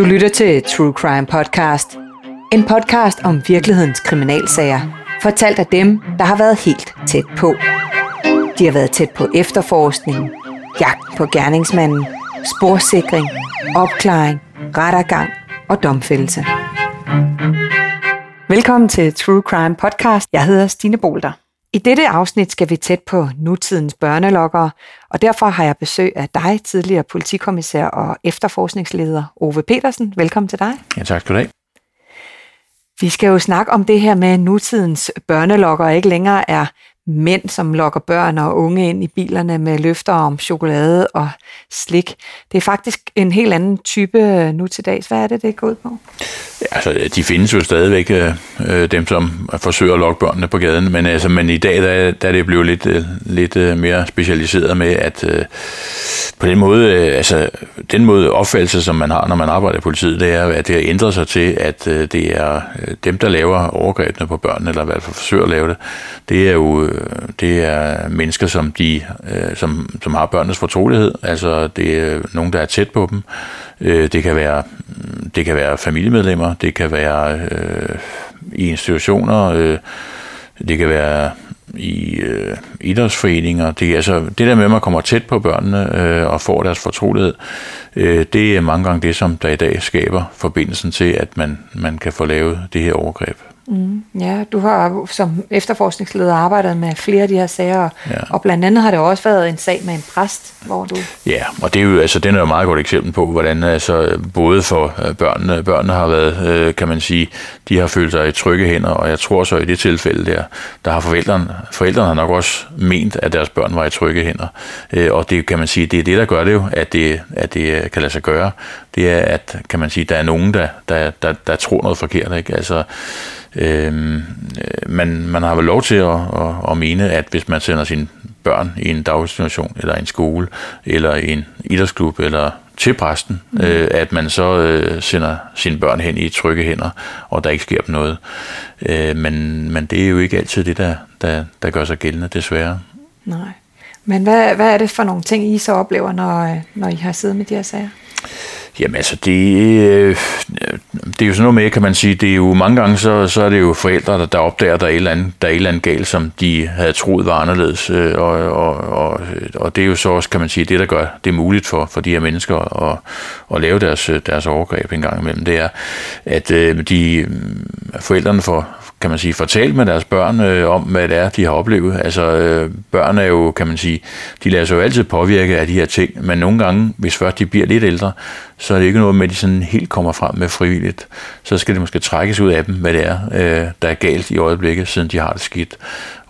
Du lytter til True Crime Podcast. En podcast om virkelighedens kriminalsager. Fortalt af dem, der har været helt tæt på. De har været tæt på efterforskningen, jagt på gerningsmanden, sporsikring, opklaring, rettergang og domfældelse. Velkommen til True Crime Podcast. Jeg hedder Stine Bolter. I dette afsnit skal vi tæt på nutidens børnelokkere, og derfor har jeg besøg af dig, tidligere politikommissær og efterforskningsleder Ove Petersen. Velkommen til dig. Ja, tak skal du have. Vi skal jo snakke om det her med nutidens børnelokkere ikke længere er mænd, som lokker børn og unge ind i bilerne med løfter om chokolade og slik. Det er faktisk en helt anden type øh, nu til dags. Hvad er det, det går ud på? Ja, altså, de findes jo stadigvæk, øh, øh, dem som forsøger at lokke børnene på gaden, men, altså, men i dag der, der er det blevet lidt, øh, lidt mere specialiseret med, at øh, på den måde, øh, altså den måde opfattelse, som man har, når man arbejder i politiet, det er, at det har ændret sig til, at øh, det er dem, der laver overgrebene på børnene, eller i hvert fald forsøger at lave det, det er jo Øh, det er mennesker, som, de, øh, som, som har børnenes fortrolighed, altså det er nogen, der er tæt på dem, øh, det kan være, mm, det kan være familiemedlemmer, det kan være øh, i institutioner, øh, det kan være i øh, idrætsforeninger. Det, altså, det der med, at man kommer tæt på børnene øh, og får deres fortrolighed, øh, det er mange gange det, som der i dag skaber forbindelsen til, at man, man kan få lavet det her overgreb. Mm, ja, du har som efterforskningsleder arbejdet med flere af de her sager, ja. og blandt andet har det også været en sag med en præst, hvor du... Ja, og det er jo, altså, den er jo et meget godt eksempel på, hvordan altså, både for øh, børnene, børnene har været, øh, kan man sige, de har følt sig i trygge hænder, og jeg tror så i det tilfælde der, der har forældrene, forældrene har nok også ment, at deres børn var i trygge hænder, øh, og det kan man sige, det er det, der gør det jo, at det, at det kan lade sig gøre, det er, at kan man sige, der er nogen, der, der, der, der tror noget forkert, ikke? Altså, øh, man, man har vel lov til at, at, at mene, at hvis man sender sine børn i en daginstitution, eller en skole, eller en idrætsklub, eller til præsten, mm. øh, at man så øh, sender sine børn hen i trygge hænder, og der ikke sker dem noget. Øh, men, men det er jo ikke altid det, der, der, der gør sig gældende, desværre. Nej. Men hvad, hvad er det for nogle ting, I så oplever, når, når I har siddet med de her sager? Jamen altså, det, øh, det er jo sådan noget med, kan man sige, det er jo mange gange, så, så er det jo forældre, der, der opdager, der er, et eller andet, der er et eller andet galt, som de havde troet var anderledes. Øh, og, og, og, og det er jo så også, kan man sige, det, der gør det muligt for, for de her mennesker at, at lave deres, øh, deres overgreb en gang imellem. Det er, at øh, de forældrene får, kan man sige, fortalt med deres børn øh, om, hvad det er, de har oplevet. Altså, øh, børn er jo, kan man sige, de lader sig jo altid påvirke af de her ting, men nogle gange, hvis først de bliver lidt ældre, så er det ikke noget med, at de sådan helt kommer frem med frivilligt. Så skal det måske trækkes ud af dem, hvad det er, øh, der er galt i øjeblikket, siden de har det skidt.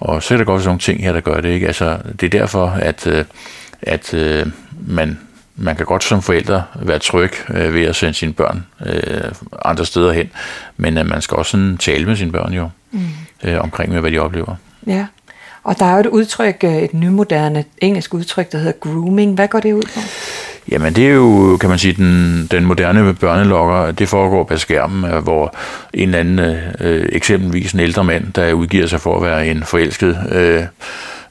Og så er der godt sådan nogle ting her, der gør det. Ikke? Altså, det er derfor, at, øh, at øh, man man kan godt som forældre være tryg øh, ved at sende sine børn øh, andre steder hen, men øh, man skal også sådan tale med sine børn jo, mm. øh, omkring med, hvad de oplever. Ja, og der er jo et udtryk, øh, et nymoderne engelsk udtryk, der hedder grooming. Hvad går det ud på? Jamen det er jo, kan man sige, den, den moderne børnelokker, det foregår på skærmen, øh, hvor en eller anden, øh, eksempelvis en ældre mand, der udgiver sig for at være en forelsket øh,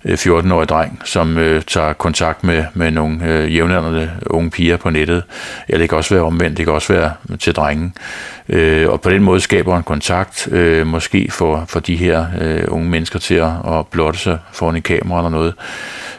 Øh, 14-årig dreng, som øh, tager kontakt med, med nogle øh, jævnaldrende unge piger på nettet. Eller det kan også være omvendt, det kan også være til drengen. Øh, og på den måde skaber en kontakt, øh, måske for, for de her øh, unge mennesker til at, at blotte sig foran en kamera eller noget.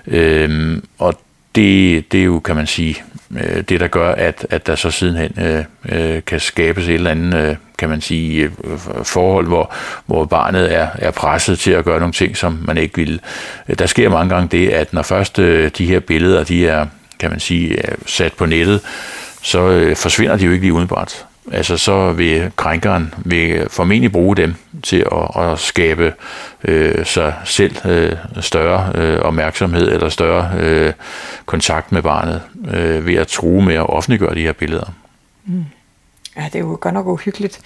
Øh, og det, det er jo, kan man sige, øh, det der gør, at, at der så sidenhen øh, øh, kan skabes et eller andet, øh, kan man sige, øh, øh, forhold, hvor, hvor barnet er, er presset til at gøre nogle ting, som man ikke vil. Øh, der sker mange gange det, at når først de her billeder, de er, kan man sige, er sat på nettet, så forsvinder de jo ikke lige udenbart altså så vil krænkeren vil formentlig bruge dem til at, at skabe øh, sig selv øh, større øh, opmærksomhed eller større øh, kontakt med barnet øh, ved at true med at offentliggøre de her billeder. Mm. Ja, det er jo godt nok uhyggeligt.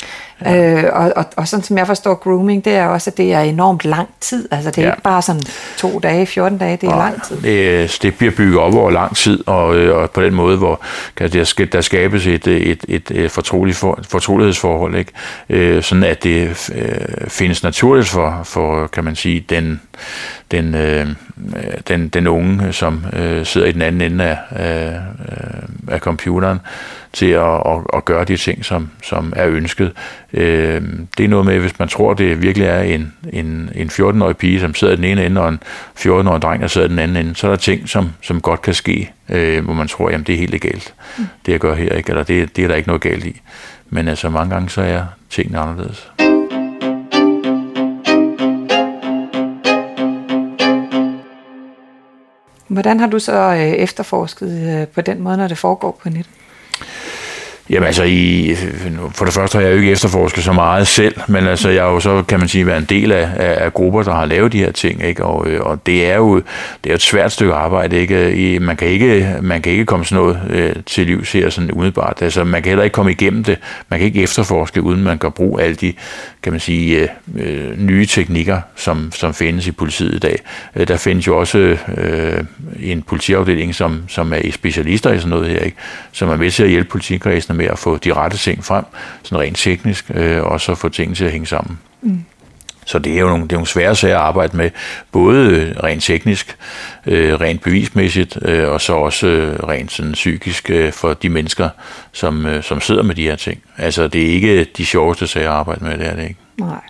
Ja. Øh, og, og, og sådan som jeg forstår grooming, det er også, at det er enormt lang tid. Altså det er ja. ikke bare sådan to dage, 14 dage, det er og lang tid. Det, det bliver bygget op over lang tid, og, øh, og på den måde, hvor kan der, der skabes et, et, et, et fortroligt for, fortrolighedsforhold, ikke? Øh, sådan at det øh, findes naturligt for, for, kan man sige, den, den, øh, den, den unge, som øh, sidder i den anden ende af, af, af computeren, til at, at, at gøre de ting, som, som er ønsket. Øh, det er noget med, hvis man tror, det virkelig er en, en, en 14-årig pige, som sidder i den ene ende, og en 14-årig dreng, der sidder i den anden ende, så er der ting, som, som godt kan ske, øh, hvor man tror, jamen det er helt legalt, mm. det jeg gør her, ikke? eller det, det er der ikke noget galt i. Men altså mange gange så er tingene anderledes. Hvordan har du så øh, efterforsket øh, på den måde, når det foregår på nettet? Jamen altså, i, for det første har jeg jo ikke efterforsket så meget selv, men altså, jeg har jo så, kan man sige, været en del af, af, af grupper, der har lavet de her ting, ikke? Og, øh, og det er jo det er et svært stykke arbejde, ikke? Man kan ikke, man kan ikke komme sådan noget øh, til livs her sådan umiddelbart. Altså, man kan heller ikke komme igennem det. Man kan ikke efterforske, uden man kan bruge alle de, kan man sige, øh, øh, nye teknikker, som, som findes i politiet i dag. Øh, der findes jo også øh, en politiafdeling, som, som er specialister i sådan noget her, ikke? Som er med til at hjælpe politikredsen med at få de rette ting frem, sådan rent teknisk, øh, og så få tingene til at hænge sammen. Mm. Så det er jo nogle, det er nogle svære sager at arbejde med, både rent teknisk, øh, rent bevismæssigt, øh, og så også øh, rent sådan psykisk øh, for de mennesker, som, øh, som sidder med de her ting. Altså det er ikke de sjoveste sager at arbejde med, det er det ikke. Nej.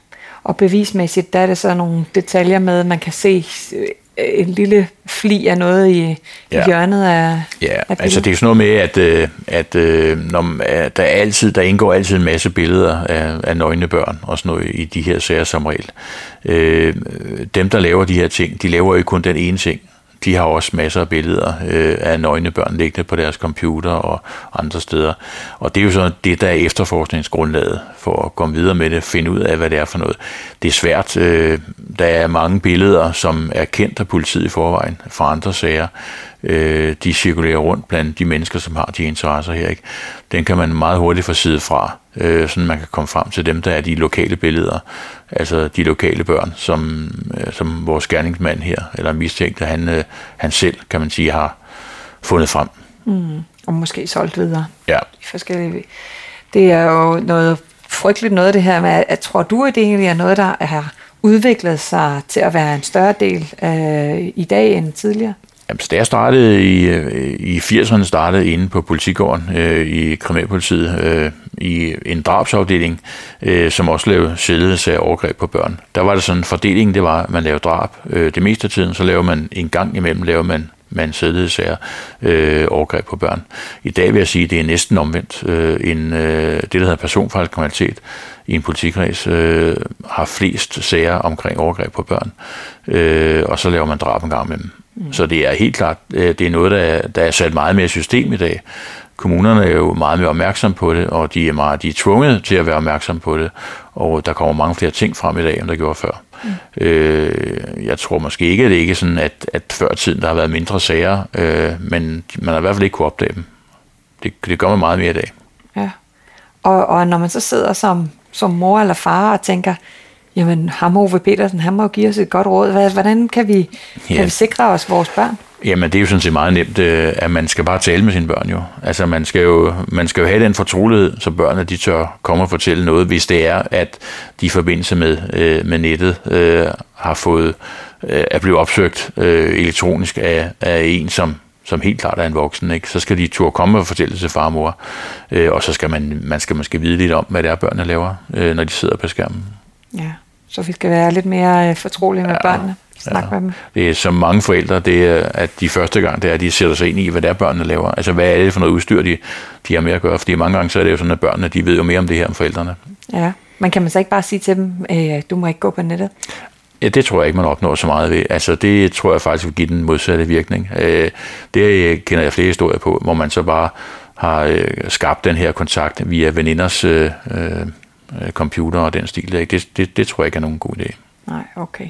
Og bevismæssigt, der er det så nogle detaljer med, man kan se en lille fli af noget i, ja. i hjørnet af Ja, af altså det er sådan noget med, at, øh, at, øh, når, at der, altid, der indgår altid en masse billeder af, af nøgne børn og sådan noget i de her sager som regel. Øh, dem, der laver de her ting, de laver jo ikke kun den ene ting de har også masser af billeder øh, af nøgne børn liggende på deres computer og andre steder. Og det er jo så det, der er efterforskningsgrundlaget for at komme videre med det, finde ud af, hvad det er for noget. Det er svært. Øh, der er mange billeder, som er kendt af politiet i forvejen fra andre sager. Øh, de cirkulerer rundt blandt de mennesker, som har de interesser her. Ikke? Den kan man meget hurtigt få side fra, øh, så man kan komme frem til dem, der er de lokale billeder, altså de lokale børn, som, øh, som vores gerningsmand her, eller mistænkte, han, øh, han selv, kan man sige, har fundet frem. Mm. Og måske solgt videre. Ja. De forskellige. Det er jo noget frygteligt noget, det her med, at tror du, at det egentlig er noget, der har udviklet sig til at være en større del øh, i dag end tidligere? Jamen, da jeg startede i, øh, i 80'erne, startede inde på politigården øh, i Kriminalpolitiet øh, i en drabsafdeling, øh, som også lavede sædelse af overgreb på børn. Der var det sådan en fordeling, det var, at man lavede drab. Øh, det meste af tiden, så laver man en gang imellem, laver man man sædlighedssager øh, overgreb på børn. I dag vil jeg sige, at det er næsten omvendt. Øh, en, øh, det, der hedder personfarlig kriminalitet i en politikreds, øh, har flest sager omkring overgreb på børn, øh, og så laver man drab en gang imellem. Mm. Så det er helt klart, øh, det er noget, der er, der er sat meget mere system i dag. Kommunerne er jo meget mere opmærksom på det, og de er, meget, de er tvunget til at være opmærksom på det, og der kommer mange flere ting frem i dag, end der gjorde før. Mm. Øh, jeg tror måske ikke, at det ikke er sådan, at, at før tiden der har været mindre sager, øh, men man har i hvert fald ikke kunne opdage dem. Det, det gør man meget mere i dag. Ja. Og, og når man så sidder som, som mor eller far og tænker, jamen ham Ove Petersen, han må jo give os et godt råd. Hvordan kan vi, ja. kan vi sikre os vores børn? Jamen, det er jo sådan set meget nemt, øh, at man skal bare tale med sine børn jo. Altså, man skal jo, man skal jo have den fortrolighed, så børnene de tør komme og fortælle noget, hvis det er, at de i forbindelse med, øh, med nettet øh, har fået, øh, er blevet opsøgt øh, elektronisk af, af en, som, som helt klart er en voksen, ikke? så skal de turde komme og fortælle det til far og mor. Øh, og så skal man, man skal måske vide lidt om, hvad det er, børnene laver, øh, når de sidder på skærmen. Ja, så vi skal være lidt mere øh, fortrolige med ja. børnene. Snak ja. med dem. Det er som mange forældre, det er, at de første gang, det er, at de sætter sig ind i, hvad det er, børnene laver. Altså, hvad er det for noget udstyr, de, de har med at gøre? Fordi mange gange, så er det jo sådan, at børnene, de ved jo mere om det her end forældrene. Ja, men kan man så ikke bare sige til dem, øh, du må ikke gå på nettet? Ja, det tror jeg ikke, man opnår så meget ved. Altså, det tror jeg faktisk vil give den modsatte virkning. Øh, det kender jeg flere historier på, hvor man så bare har øh, skabt den her kontakt via veninders øh, øh, computer og den stil. Det, det, det tror jeg ikke er nogen god idé. Nej, okay.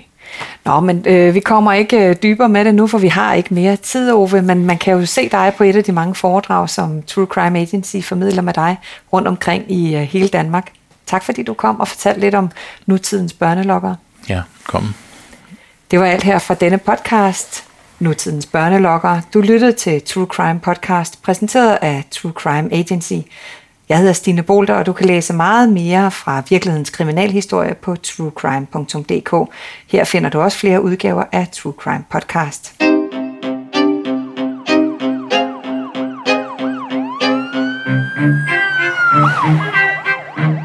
Nå, men øh, vi kommer ikke øh, dybere med det nu, for vi har ikke mere tid, Ove, men man kan jo se dig på et af de mange foredrag, som True Crime Agency formidler med dig rundt omkring i øh, hele Danmark. Tak fordi du kom og fortalte lidt om nutidens børnelokker. Ja, kom. Det var alt her fra denne podcast, Nutidens Børnelokker. Du lyttede til True Crime Podcast, præsenteret af True Crime Agency. Jeg hedder Stine Bolter, og du kan læse meget mere fra virkelighedens kriminalhistorie på truecrime.dk. Her finder du også flere udgaver af True Crime Podcast. Thank